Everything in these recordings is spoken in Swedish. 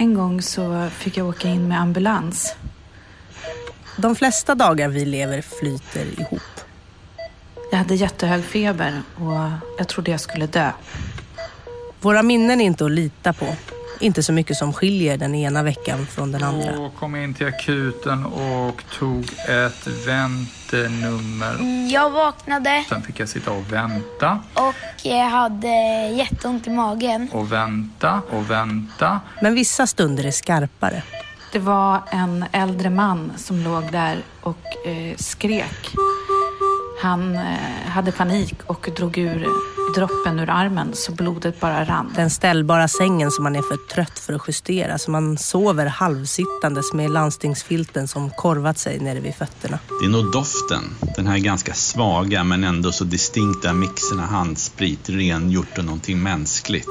En gång så fick jag åka in med ambulans. De flesta dagar vi lever flyter ihop. Jag hade jättehög feber och jag trodde jag skulle dö. Våra minnen är inte att lita på. Inte så mycket som skiljer den ena veckan från den andra. Och kom in till akuten och tog ett väntenummer. Jag vaknade Sen fick jag sitta och vänta och jag hade jätteont i magen. och vänta och vänta. Men vissa stunder är skarpare. Det var en äldre man som låg där och eh, skrek. Han eh, hade panik och drog ur droppen ur armen så blodet bara rann. Den ställbara sängen som man är för trött för att justera. Så man sover halvsittandes med landstingsfilten som korvat sig nere vid fötterna. Det är nog doften, den här ganska svaga men ändå så distinkta mixen av handsprit, rengjort och någonting mänskligt.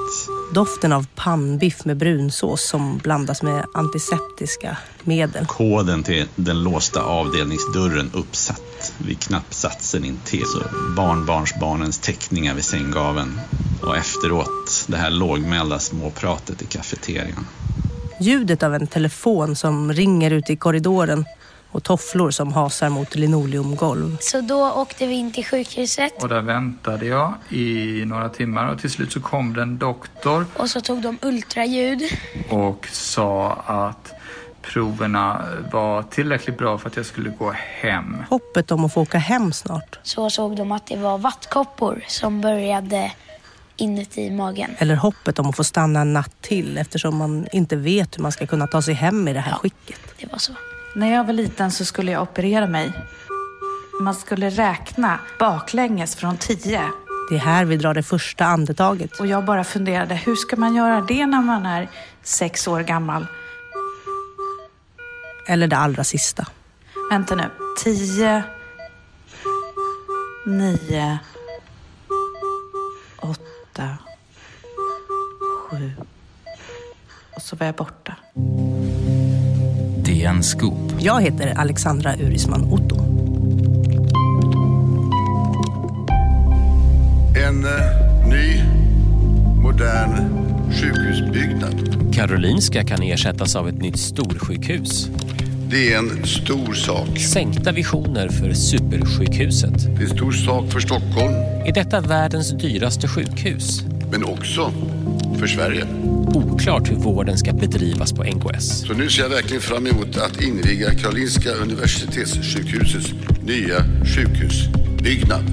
Doften av pannbiff med brunsås som blandas med antiseptiska medel. Koden till den låsta avdelningsdörren uppsatt vid knappsatsen intill. Så barnbarnsbarnens teckningar vid sänggaveln. Och efteråt det här lågmälda småpratet i kafeterian. Ljudet av en telefon som ringer ute i korridoren och tofflor som hasar mot linoleumgolv. Så då åkte vi in till sjukhuset Och där väntade jag i några timmar och till slut så kom det en doktor och så tog de ultraljud. och sa att proverna var tillräckligt bra för att jag skulle gå hem. Hoppet om att få åka hem snart. Så såg de att det var vattkoppor som började inuti magen. Eller hoppet om att få stanna en natt till eftersom man inte vet hur man ska kunna ta sig hem i det här skicket. Det var så. När jag var liten så skulle jag operera mig. Man skulle räkna baklänges från tio. Det är här vi drar det första andetaget. Och jag bara funderade, hur ska man göra det när man är sex år gammal? Eller det allra sista. Vänta nu. Tio, nio, åtta, sju. Och så var jag borta. DN Scoop. Jag heter Alexandra Urisman Otto. En eh, ny, modern sjukhusbyggnad. Karolinska kan ersättas av ett nytt storsjukhus. Det är en stor sak. Sänkta visioner för supersjukhuset. Det är en stor sak för Stockholm, Är detta världens dyraste sjukhus? Men också för Sverige. Oklart hur vården ska bedrivas på NKS. Så nu ser jag verkligen fram emot att inviga Karolinska Universitetssjukhusets nya sjukhusbyggnad.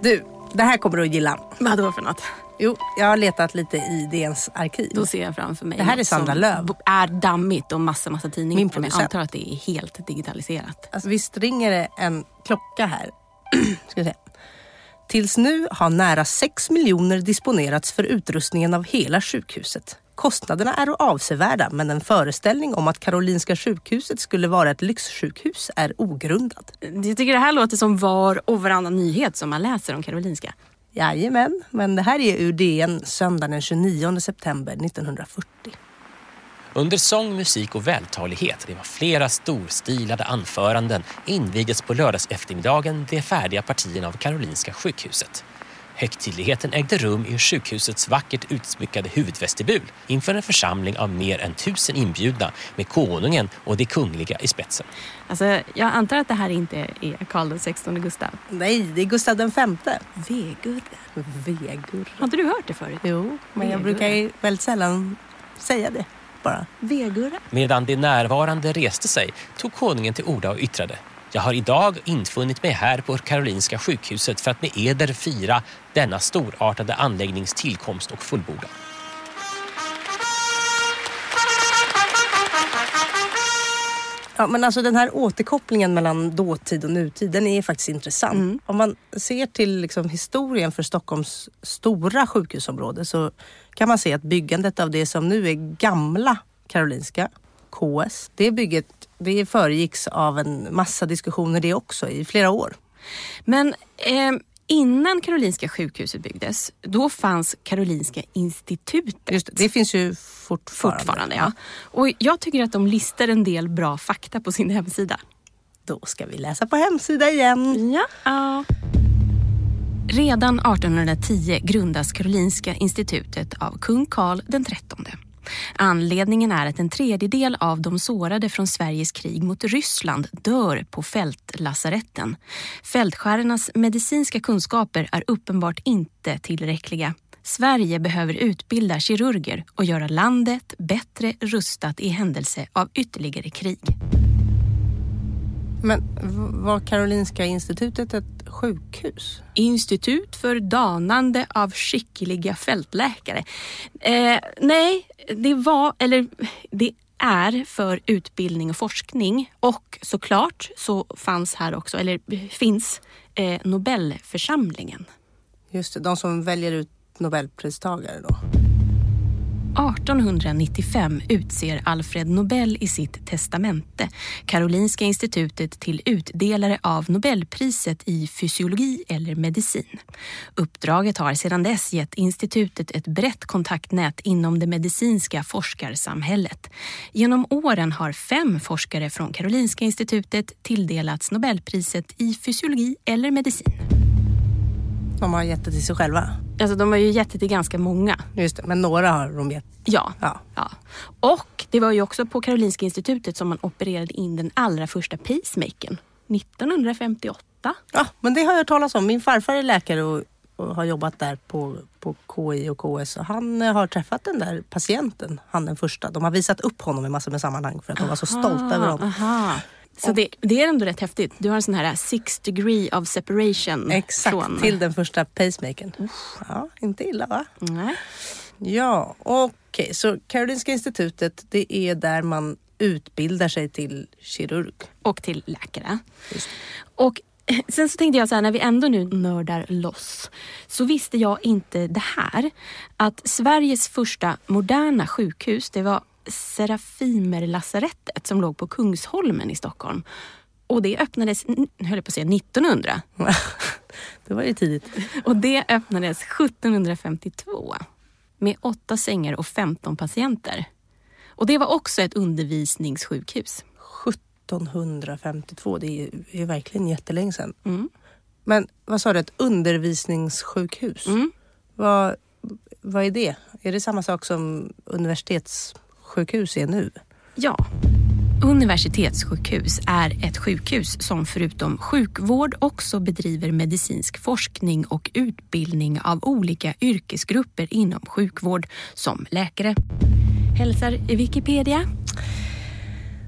Du, det här kommer du att gilla. Vadå för något? Jo, jag har letat lite i DNs arkiv. Då ser jag framför mig Det här är Sandra Lööf. är dammigt och massa, massa tidningar. Min Men jag producent. antar att det är helt digitaliserat. Alltså, visst ringer det en klocka här? Ska se. Tills nu har nära 6 miljoner disponerats för utrustningen av hela sjukhuset. Kostnaderna är avsevärda men en föreställning om att Karolinska sjukhuset skulle vara ett lyxsjukhus är ogrundad. Jag tycker det här låter som var och varannan nyhet som man läser om Karolinska. Jajamän, men det här är ur DN söndagen den 29 september 1940. Under sång, musik och vältalighet, det var flera storstilade anföranden, invigdes på lördags eftermiddagen de färdiga partierna av Karolinska sjukhuset. Högtidligheten ägde rum i sjukhusets vackert utsmyckade huvudvestibul inför en församling av mer än tusen inbjudna med konungen och de kungliga i spetsen. Alltså, jag antar att det här inte är Karl XVI Gustav. Nej, det är Gustav den femte. Vegurre. Vegur. Har inte du hört det förut? Jo, men jag Vegurre. brukar ju väldigt sällan säga det bara. Vegurre. Medan de närvarande reste sig tog konungen till orda och yttrade Jag har idag infunnit mig här på Karolinska sjukhuset för att med eder fira denna storartade anläggnings tillkomst och fullbordan. Ja, men alltså den här återkopplingen mellan dåtid och nutid, den är faktiskt intressant. Om man ser till liksom historien för Stockholms stora sjukhusområde så kan man se att byggandet av det som nu är gamla Karolinska, KS, det bygget det föregicks av en massa diskussioner det också i flera år. Men eh, innan Karolinska sjukhuset byggdes, då fanns Karolinska institutet. Just det, det finns ju fortfarande. Fortfarande, ja. Och jag tycker att de listar en del bra fakta på sin hemsida. Då ska vi läsa på hemsida igen. Ja. Redan 1810 grundas Karolinska institutet av kung Karl den trettonde. Anledningen är att en tredjedel av de sårade från Sveriges krig mot Ryssland dör på fältlasaretten. Fältskärernas medicinska kunskaper är uppenbart inte tillräckliga. Sverige behöver utbilda kirurger och göra landet bättre rustat i händelse av ytterligare krig. Men var Karolinska institutet ett sjukhus? Institut för danande av skickliga fältläkare. Eh, nej, det var, eller det är för utbildning och forskning och såklart så fanns här också, eller finns, eh, Nobelförsamlingen. Just det, de som väljer ut Nobelpristagare då. 1895 utser Alfred Nobel i sitt testamente Karolinska institutet till utdelare av Nobelpriset i fysiologi eller medicin. Uppdraget har sedan dess gett institutet ett brett kontaktnät inom det medicinska forskarsamhället. Genom åren har fem forskare från Karolinska institutet tilldelats Nobelpriset i fysiologi eller medicin. De har gett det till sig själva. Alltså de har ju gett det till ganska många. Just det, men några har de gett. Ja. Ja. ja. Och det var ju också på Karolinska institutet som man opererade in den allra första pacemakern. 1958. Ja, men det har jag hört talas om. Min farfar är läkare och, och har jobbat där på, på KI och KS. Och han eh, har träffat den där patienten, han den första. De har visat upp honom i massor med sammanhang för att de var så stolta över honom. Aha. Så det, det är ändå rätt häftigt. Du har en sån här six degree of separation. Exakt, från... till den första pacemakern. Ja, inte illa va? Nej. Ja, okej. Så Karolinska institutet, det är där man utbildar sig till kirurg. Och till läkare. Och sen så tänkte jag så här, när vi ändå nu nördar loss, så visste jag inte det här. Att Sveriges första moderna sjukhus, det var Serafimerlasarettet som låg på Kungsholmen i Stockholm. Och det öppnades, höll jag på att säga, 1900. det var ju tidigt. Och det öppnades 1752 med åtta sängar och 15 patienter. Och det var också ett undervisningssjukhus. 1752, det är ju verkligen jättelänge sedan. Mm. Men vad sa du, ett undervisningssjukhus? Mm. Vad, vad är det? Är det samma sak som universitetssjukhus är nu? Ja. Universitetssjukhus är ett sjukhus som förutom sjukvård också bedriver medicinsk forskning och utbildning av olika yrkesgrupper inom sjukvård som läkare. Hälsar i Wikipedia.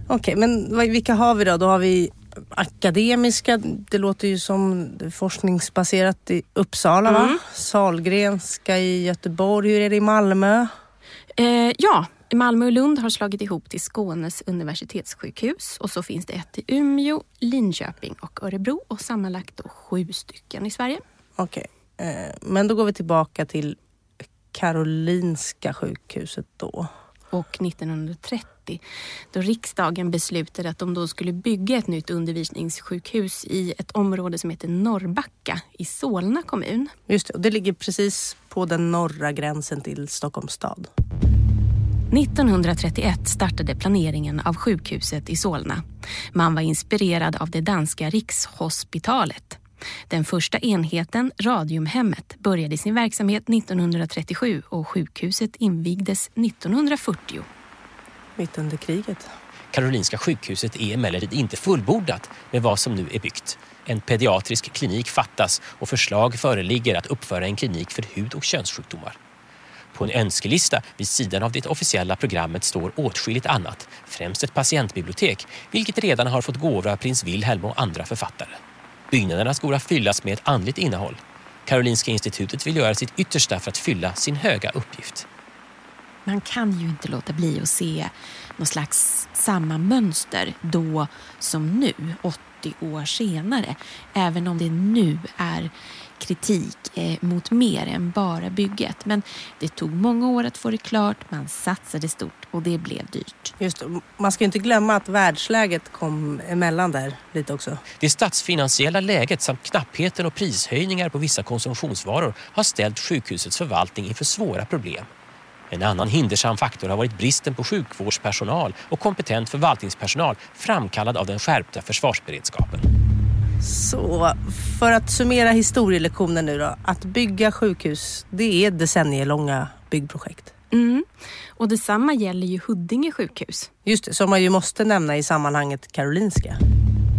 Okej, men vad- vilka har vi då? Då har vi akademiska, det låter ju som forskningsbaserat i Uppsala va? Sahlgrenska i Göteborg, hur är det i Malmö? Eh, ja, Malmö och Lund har slagit ihop till Skånes universitetssjukhus och så finns det ett i Umeå, Linköping och Örebro och sammanlagt då sju stycken i Sverige. Okej, eh, men då går vi tillbaka till Karolinska sjukhuset då. Och 1930 då riksdagen beslutade att de då skulle bygga ett nytt undervisningssjukhus i ett område som heter Norrbacka i Solna kommun. Just det, och det ligger precis på den norra gränsen till Stockholms stad. 1931 startade planeringen av sjukhuset i Solna. Man var inspirerad av det danska Rikshospitalet. Den första enheten, Radiumhemmet, började sin verksamhet 1937 och sjukhuset invigdes 1940. Mitt under kriget. Karolinska sjukhuset är emellertid inte fullbordat med vad som nu är byggt. En pediatrisk klinik fattas och förslag föreligger att uppföra en klinik för hud och könssjukdomar. På en önskelista vid sidan av det officiella programmet står åtskilligt annat, främst ett patientbibliotek, vilket redan har fått gåvor av prins Wilhelm och andra författare. Byggnaderna ska fyllas med ett andligt innehåll. Karolinska institutet vill göra sitt yttersta för att fylla sin höga uppgift. Man kan ju inte låta bli att se någon slags samma mönster då som nu, 80 år senare. Även om det nu är kritik eh, mot mer än bara bygget. Men det tog många år att få det klart, man satsade stort och det blev dyrt. Just. Man ska inte glömma att världsläget kom emellan där lite också. Det statsfinansiella läget samt knappheten och prishöjningar på vissa konsumtionsvaror har ställt sjukhusets förvaltning inför svåra problem. En annan hindersam faktor har varit bristen på sjukvårdspersonal och kompetent förvaltningspersonal framkallad av den skärpta försvarsberedskapen. Så för att summera historielektionen nu då. Att bygga sjukhus, det är decennielånga byggprojekt. Mm. Och detsamma gäller ju Huddinge sjukhus. Just det, som man ju måste nämna i sammanhanget Karolinska.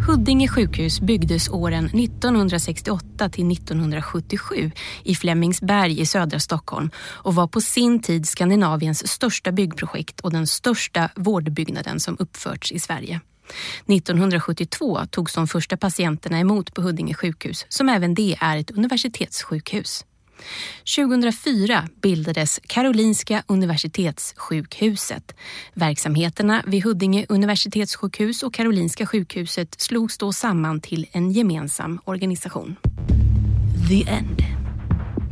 Huddinge sjukhus byggdes åren 1968 till 1977 i Flemingsberg i södra Stockholm och var på sin tid Skandinaviens största byggprojekt och den största vårdbyggnaden som uppförts i Sverige. 1972 togs de första patienterna emot på Huddinge sjukhus som även det är ett universitetssjukhus. 2004 bildades Karolinska Universitetssjukhuset. Verksamheterna vid Huddinge universitetssjukhus och Karolinska sjukhuset slogs då samman till en gemensam organisation. The End.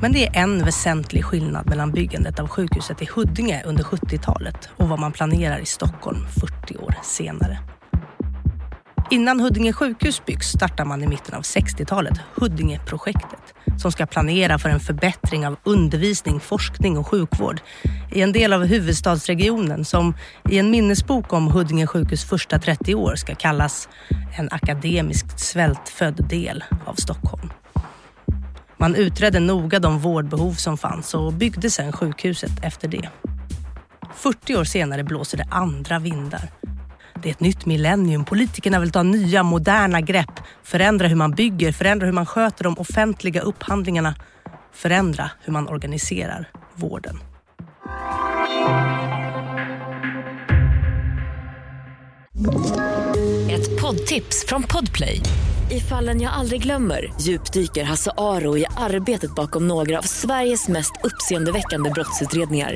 Men det är en väsentlig skillnad mellan byggandet av sjukhuset i Huddinge under 70-talet och vad man planerar i Stockholm 40 år senare. Innan Huddinge sjukhus byggs startar man i mitten av 60-talet Huddingeprojektet som ska planera för en förbättring av undervisning, forskning och sjukvård i en del av huvudstadsregionen som i en minnesbok om Huddinge sjukhus första 30 år ska kallas en akademiskt svältfödd del av Stockholm. Man utredde noga de vårdbehov som fanns och byggde sedan sjukhuset efter det. 40 år senare blåser det andra vindar. Det är ett nytt millennium. Politikerna vill ta nya, moderna grepp. Förändra hur man bygger, förändra hur man sköter de offentliga upphandlingarna. Förändra hur man organiserar vården. Ett poddtips från Podplay. I fallen jag aldrig glömmer djupdyker Hasse Aro i arbetet bakom några av Sveriges mest uppseendeväckande brottsutredningar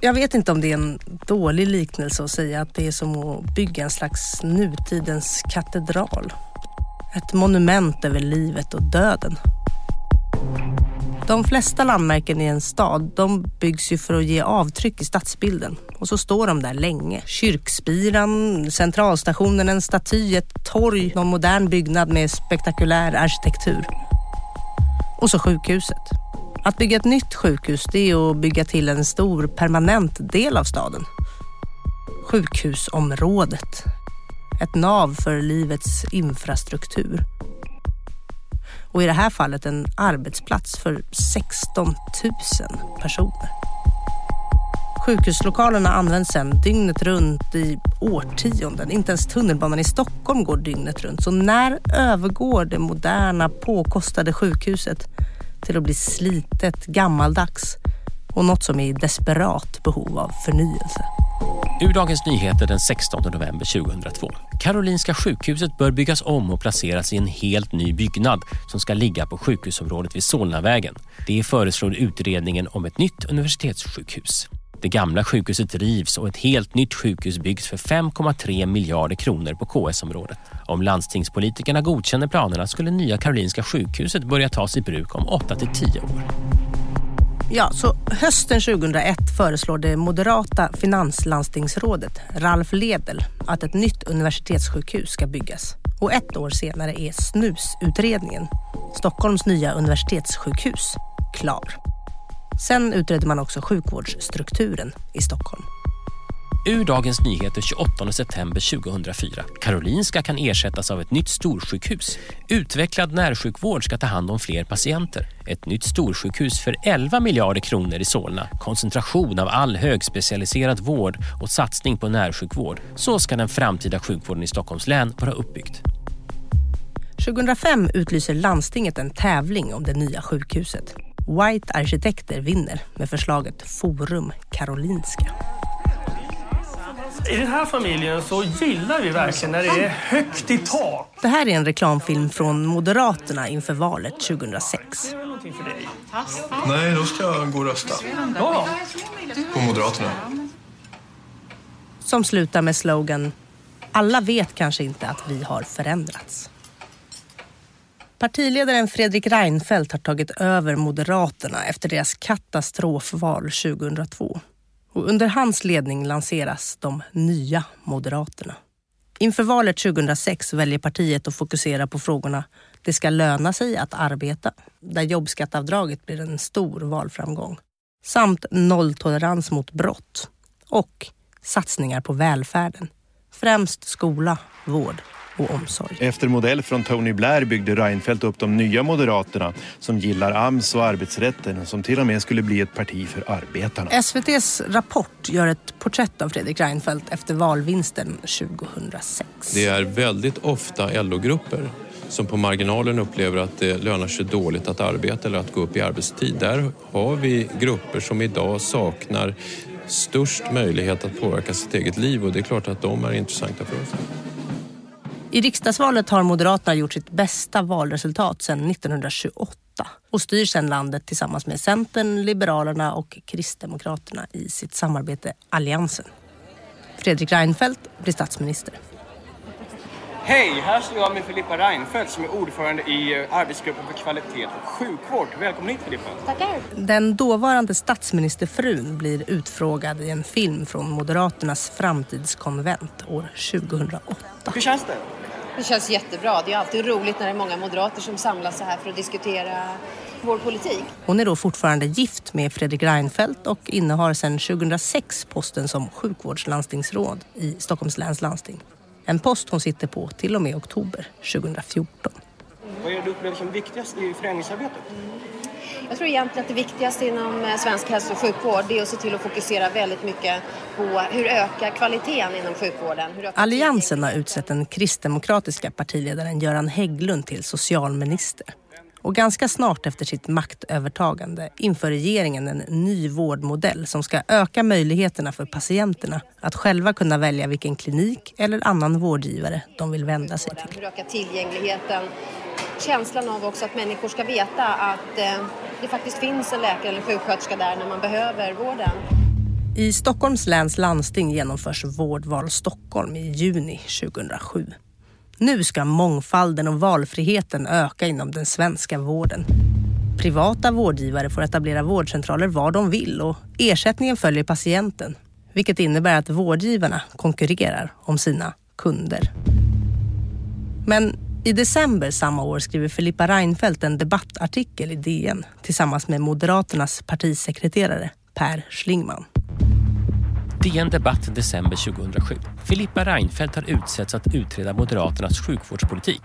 jag vet inte om det är en dålig liknelse att säga att det är som att bygga en slags nutidens katedral. Ett monument över livet och döden. De flesta landmärken i en stad de byggs ju för att ge avtryck i stadsbilden. Och så står de där länge. Kyrkspiran, centralstationen, en staty, ett torg, någon modern byggnad med spektakulär arkitektur. Och så sjukhuset. Att bygga ett nytt sjukhus det är att bygga till en stor permanent del av staden. Sjukhusområdet. Ett nav för livets infrastruktur. Och i det här fallet en arbetsplats för 16 000 personer. Sjukhuslokalerna används sedan dygnet runt i årtionden. Inte ens tunnelbanan i Stockholm går dygnet runt. Så när övergår det moderna påkostade sjukhuset till att bli slitet, gammaldags och något som är i desperat behov av förnyelse. Ur Dagens Nyheter den 16 november 2002. Karolinska sjukhuset bör byggas om och placeras i en helt ny byggnad som ska ligga på sjukhusområdet vid Solnavägen. Det föreslår utredningen om ett nytt universitetssjukhus. Det gamla sjukhuset rivs och ett helt nytt sjukhus byggs för 5,3 miljarder kronor på KS-området. Om landstingspolitikerna godkänner planerna skulle nya Karolinska sjukhuset börja tas i bruk om 8 till 10 år. Ja, så hösten 2001 föreslår det moderata finanslandstingsrådet Ralf Ledel att ett nytt universitetssjukhus ska byggas. Och ett år senare är SNUS-utredningen, Stockholms nya universitetssjukhus, klar. Sen utredde man också sjukvårdsstrukturen i Stockholm. Ur Dagens Nyheter 28 september 2004. Karolinska kan ersättas av ett nytt storsjukhus. Utvecklad närsjukvård ska ta hand om fler patienter. Ett nytt storsjukhus för 11 miljarder kronor i Solna. Koncentration av all högspecialiserad vård och satsning på närsjukvård. Så ska den framtida sjukvården i Stockholms län vara uppbyggd. 2005 utlyser landstinget en tävling om det nya sjukhuset. White Arkitekter vinner med förslaget Forum Karolinska. I den här familjen så gillar vi verkligen när det är högt i tak. Det här är en reklamfilm från Moderaterna inför valet 2006. Nej, då ska jag gå och rösta. Ja. På Moderaterna. Som slutar med slogan Alla vet kanske inte att vi har förändrats. Partiledaren Fredrik Reinfeldt har tagit över Moderaterna efter deras katastrofval 2002. Och under hans ledning lanseras de nya Moderaterna. Inför valet 2006 väljer partiet att fokusera på frågorna det ska löna sig att arbeta, där jobbskattavdraget blir en stor valframgång, samt nolltolerans mot brott och satsningar på välfärden, främst skola, vård och omsorg. Efter modell från Tony Blair byggde Reinfeldt upp de nya Moderaterna som gillar AMS och arbetsrätten som till och med skulle bli ett parti för arbetarna. SVTs Rapport gör ett porträtt av Fredrik Reinfeldt efter valvinsten 2006. Det är väldigt ofta LO-grupper som på marginalen upplever att det lönar sig dåligt att arbeta eller att gå upp i arbetstid. Där har vi grupper som idag saknar störst möjlighet att påverka sitt eget liv och det är klart att de är intressanta för oss. I riksdagsvalet har Moderaterna gjort sitt bästa valresultat sedan 1928 och styr sedan landet tillsammans med Centern, Liberalerna och Kristdemokraterna i sitt samarbete Alliansen. Fredrik Reinfeldt blir statsminister. Hej, här står jag med Filippa Reinfeldt som är ordförande i eh, arbetsgruppen för kvalitet och sjukvård. Välkommen hit Filippa. Tackar. Den dåvarande statsministerfrun blir utfrågad i en film från Moderaternas framtidskonvent år 2008. Hur känns det? Det känns jättebra. Det är alltid roligt när det är många moderater som samlas så här för att diskutera vår politik. Hon är då fortfarande gift med Fredrik Reinfeldt och innehar sedan 2006 posten som sjukvårdslandstingsråd i Stockholms läns landsting. En post hon sitter på till och med oktober 2014. Vad är det du upplever som viktigast i förändringsarbetet? Jag tror egentligen att det viktigaste inom eh, svensk hälso och sjukvård är att se till att fokusera väldigt mycket på hur öka kvaliteten inom sjukvården. Hur Alliansen har utsett den kristdemokratiska partiledaren Göran Hägglund till socialminister. Och ganska snart efter sitt maktövertagande inför regeringen en ny vårdmodell som ska öka möjligheterna för patienterna att själva kunna välja vilken klinik eller annan vårdgivare de vill vända sig till. Öka tillgängligheten. Känslan av också att människor ska veta att eh, det faktiskt finns en läkare eller sjuksköterska där när man behöver vården. I Stockholms läns landsting genomförs Vårdval Stockholm i juni 2007. Nu ska mångfalden och valfriheten öka inom den svenska vården. Privata vårdgivare får etablera vårdcentraler var de vill och ersättningen följer patienten. Vilket innebär att vårdgivarna konkurrerar om sina kunder. Men i december samma år skriver Filippa Reinfeldt en debattartikel i DN tillsammans med Moderaternas partisekreterare Per Schlingmann. DN Debatt december 2007. Filippa Reinfeldt har utsetts att utreda Moderaternas sjukvårdspolitik.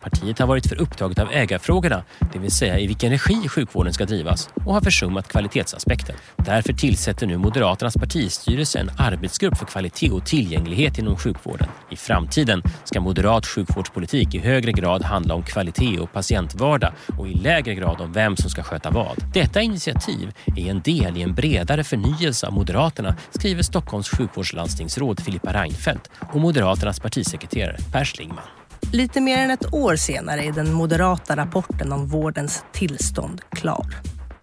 Partiet har varit för upptaget av ägarfrågorna, det vill säga i vilken regi sjukvården ska drivas och har försummat kvalitetsaspekten. Därför tillsätter nu Moderaternas partistyrelse en arbetsgrupp för kvalitet och tillgänglighet inom sjukvården. I framtiden ska moderat sjukvårdspolitik i högre grad handla om kvalitet och patientvardag och i lägre grad om vem som ska sköta vad. Detta initiativ är en del i en bredare förnyelse av Moderaterna, skriver Stockholms sjukvårdslandstingsråd Filippa Reinfeldt och Moderaternas partisekreterare Per Schlingmann. Lite mer än ett år senare är den moderata rapporten om vårdens tillstånd klar.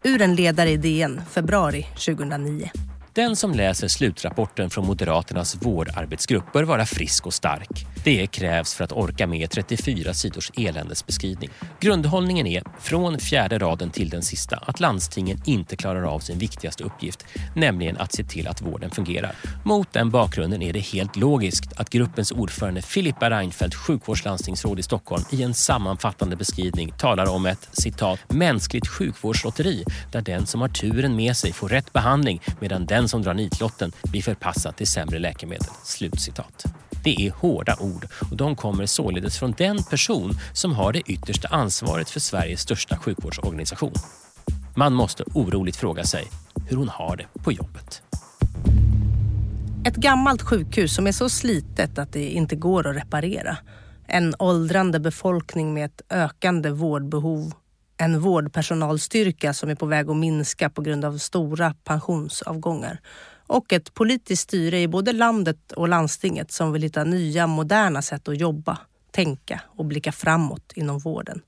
Ur en ledare i DN, februari 2009. Den som läser slutrapporten från Moderaternas vårdarbetsgrupp bör vara frisk och stark. Det krävs för att orka med 34 sidors eländesbeskrivning. Grundhållningen är, från fjärde raden till den sista, att landstingen inte klarar av sin viktigaste uppgift, nämligen att se till att vården fungerar. Mot den bakgrunden är det helt logiskt att gruppens ordförande Filippa Reinfeldt, sjukvårdslandstingsråd i Stockholm, i en sammanfattande beskrivning talar om ett citat mänskligt sjukvårdslotteri där den som har turen med sig får rätt behandling medan den den som drar nitlotten blir förpassad till sämre läkemedel. Slutcitat. Det är hårda ord och de kommer således från den person som har det yttersta ansvaret för Sveriges största sjukvårdsorganisation. Man måste oroligt fråga sig hur hon har det på jobbet. Ett gammalt sjukhus som är så slitet att det inte går att reparera. En åldrande befolkning med ett ökande vårdbehov. En vårdpersonalstyrka som är på väg att minska på grund av stora pensionsavgångar. Och ett politiskt styre i både landet och landstinget som vill hitta nya moderna sätt att jobba, tänka och blicka framåt inom vården.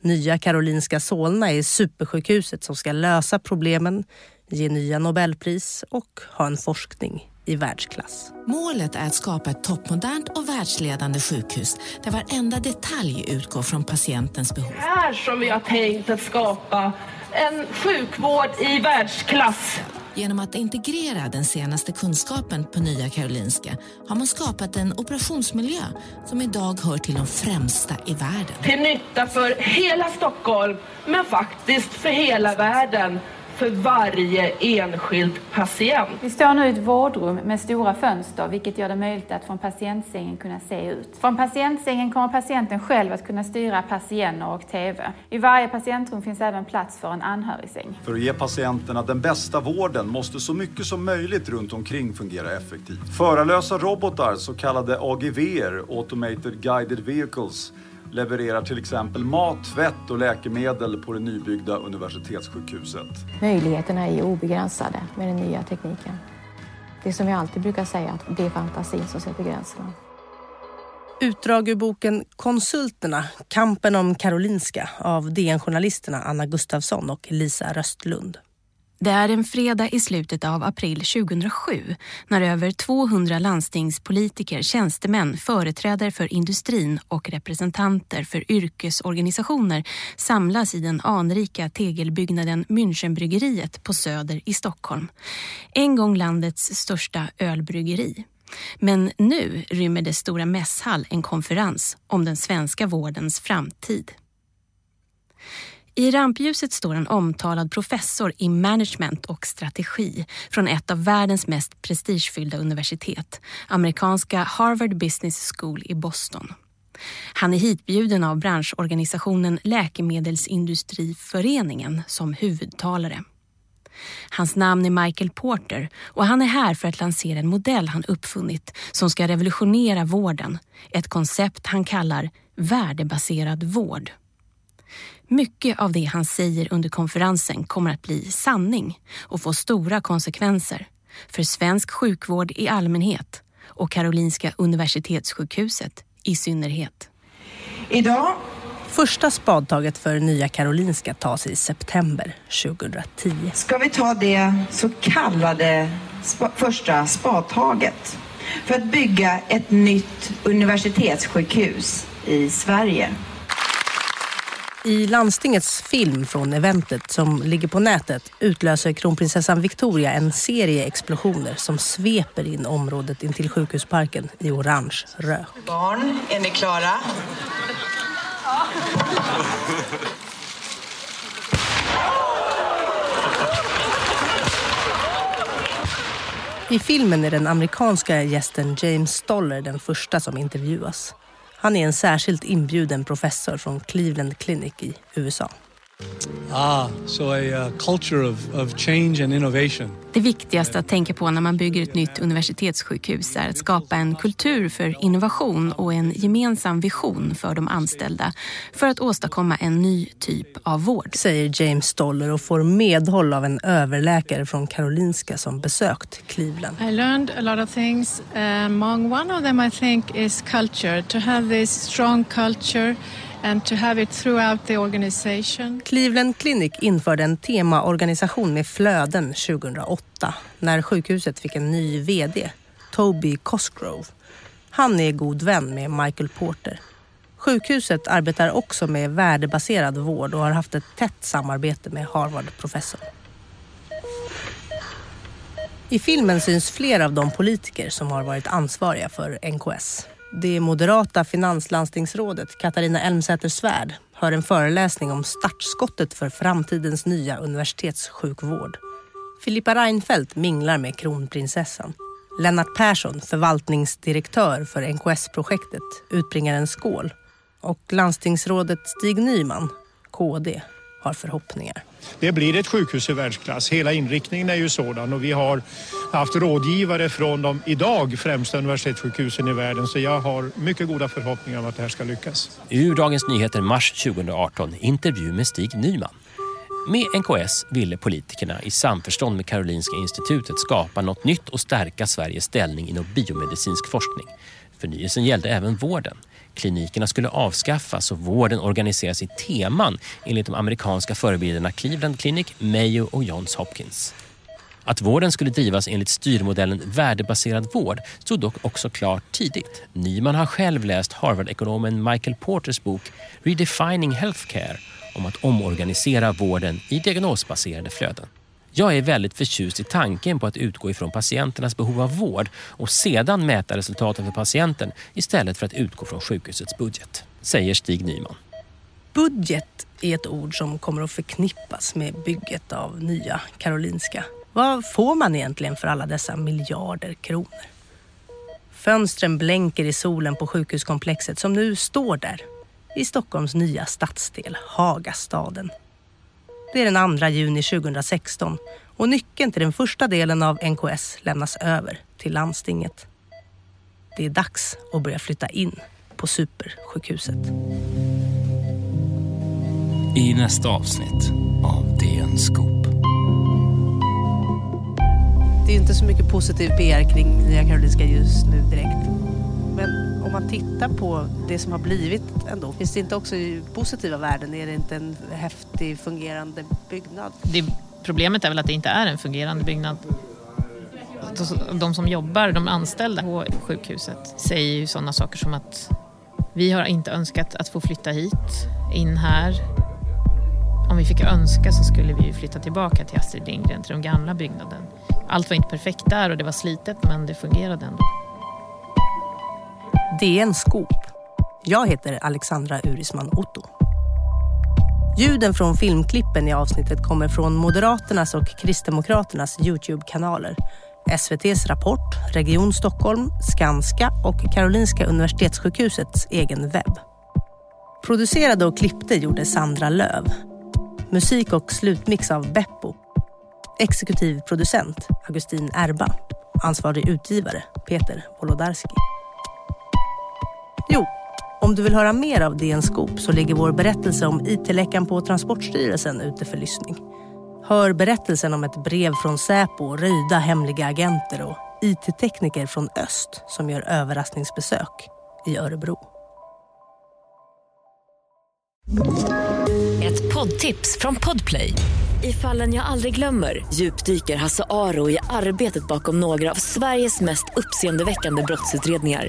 Nya Karolinska Solna är supersjukhuset som ska lösa problemen, ge nya Nobelpris och ha en forskning i världsklass. Målet är att skapa ett toppmodernt och världsledande sjukhus där varenda detalj utgår från patientens behov. Här som vi har tänkt att skapa en sjukvård i världsklass. Genom att integrera den senaste kunskapen på Nya Karolinska har man skapat en operationsmiljö som idag hör till de främsta i världen. Till nytta för hela Stockholm, men faktiskt för hela världen för varje enskild patient. Vi står nu i ett vårdrum med stora fönster vilket gör det möjligt att från patientsängen kunna se ut. Från patientsängen kommer patienten själv att kunna styra patienter och TV. I varje patientrum finns även plats för en anhörigsäng. För att ge patienterna den bästa vården måste så mycket som möjligt runt omkring fungera effektivt. Förarlösa robotar, så kallade AGVR, Automated Guided Vehicles, levererar till exempel mat, tvätt och läkemedel på det nybyggda universitetssjukhuset. Möjligheterna är obegränsade med den nya tekniken. Det som jag alltid brukar säga, att det är fantasin som sätter gränserna. Utdrag ur boken Konsulterna, kampen om Karolinska av DN-journalisterna Anna Gustafsson och Lisa Röstlund. Det är en fredag i slutet av april 2007 när över 200 landstingspolitiker, tjänstemän, företrädare för industrin och representanter för yrkesorganisationer samlas i den anrika tegelbyggnaden Münchenbryggeriet på Söder i Stockholm. En gång landets största ölbryggeri. Men nu rymmer dess stora mässhall en konferens om den svenska vårdens framtid. I rampljuset står en omtalad professor i management och strategi från ett av världens mest prestigefyllda universitet, amerikanska Harvard Business School i Boston. Han är hitbjuden av branschorganisationen Läkemedelsindustriföreningen som huvudtalare. Hans namn är Michael Porter och han är här för att lansera en modell han uppfunnit som ska revolutionera vården. Ett koncept han kallar värdebaserad vård. Mycket av det han säger under konferensen kommer att bli sanning och få stora konsekvenser för svensk sjukvård i allmänhet och Karolinska universitetssjukhuset i synnerhet. Idag Första spadtaget för Nya Karolinska tas i september 2010. Ska vi ta det så kallade spa första spadtaget för att bygga ett nytt universitetssjukhus i Sverige. I landstingets film från eventet som ligger på nätet utlöser kronprinsessan Victoria en serie explosioner som sveper in området intill sjukhusparken i orange rök. Barn, är ni klara? I filmen är den amerikanska gästen James Stoller den första som intervjuas. Han är en särskilt inbjuden professor från Cleveland Clinic i USA. Ah, so a uh, culture of, of change and innovation. Det viktigaste att tänka på när man bygger ett nytt universitetssjukhus är att skapa en kultur för innovation och en gemensam vision för de anställda för att åstadkomma en ny typ av vård. Säger James Stoller och får medhåll av en överläkare från Karolinska som besökt Cleveland. I learned a lot of things. Among one of them I think is culture. To have this strong culture and to have it throughout the organization. Cleveland Clinic införde en temaorganisation med flöden 2008 när sjukhuset fick en ny VD, Toby Cosgrove. Han är god vän med Michael Porter. Sjukhuset arbetar också med värdebaserad vård och har haft ett tätt samarbete med Harvard-professorn. I filmen syns flera av de politiker som har varit ansvariga för NKS. Det moderata finanslandstingsrådet Katarina Elmsäter-Svärd hör en föreläsning om startskottet för framtidens nya universitetssjukvård. Filippa Reinfeldt minglar med kronprinsessan. Lennart Persson, förvaltningsdirektör för NKS-projektet, utbringar en skål. Och landstingsrådet Stig Nyman, KD, har förhoppningar. Det blir ett sjukhus i världsklass. Hela inriktningen är ju sådan och vi har haft rådgivare från de idag främsta universitetssjukhusen i världen så jag har mycket goda förhoppningar om att det här ska lyckas. Ur Dagens Nyheter mars 2018 intervju med Stig Nyman. Med NKS ville politikerna i samförstånd med Karolinska institutet skapa något nytt och stärka Sveriges ställning inom biomedicinsk forskning. Förnyelsen gällde även vården. Klinikerna skulle avskaffas och vården organiseras i teman enligt de amerikanska förebilderna Cleveland Clinic, Mayo och Johns Hopkins. Att vården skulle drivas enligt styrmodellen värdebaserad vård stod dock också klart tidigt. Nyman har själv läst Harvard-ekonomen Michael Porters bok Redefining Healthcare om att omorganisera vården i diagnosbaserade flöden. Jag är väldigt förtjust i tanken på att utgå ifrån patienternas behov av vård och sedan mäta resultaten för patienten istället för att utgå från sjukhusets budget, säger Stig Nyman. Budget är ett ord som kommer att förknippas med bygget av nya Karolinska. Vad får man egentligen för alla dessa miljarder kronor? Fönstren blänker i solen på sjukhuskomplexet som nu står där i Stockholms nya stadsdel Hagastaden. Det är den 2 juni 2016 och nyckeln till den första delen av NKS lämnas över till landstinget. Det är dags att börja flytta in på supersjukhuset. I nästa avsnitt av DN Scoop. Det är inte så mycket positiv PR kring Nya Karolinska just nu direkt. Men om man tittar på det som har blivit ändå, finns det inte också positiva värden? Är det inte en häftig fungerande byggnad? Det, problemet är väl att det inte är en fungerande byggnad. De som jobbar, de anställda på sjukhuset, säger ju sådana saker som att vi har inte önskat att få flytta hit, in här. Om vi fick önska så skulle vi flytta tillbaka till Astrid Lindgren, till den gamla byggnaden. Allt var inte perfekt där och det var slitet men det fungerade ändå. DN Scoop. Jag heter Alexandra Urisman Otto. Ljuden från filmklippen i avsnittet kommer från Moderaternas och Kristdemokraternas Youtube-kanaler. SVTs Rapport, Region Stockholm, Skanska och Karolinska Universitetssjukhusets egen webb. Producerade och klippte gjorde Sandra Löv. Musik och slutmix av Beppo. Exekutiv producent Augustin Erba. Ansvarig utgivare Peter Wolodarski. Jo, om du vill höra mer av DN Scoop så ligger vår berättelse om IT-läckan på Transportstyrelsen ute för lyssning. Hör berättelsen om ett brev från Säpo, röjda hemliga agenter och IT-tekniker från öst som gör överraskningsbesök i Örebro. Ett poddtips från Podplay. I fallen jag aldrig glömmer djupdyker Hasse Aro i arbetet bakom några av Sveriges mest uppseendeväckande brottsutredningar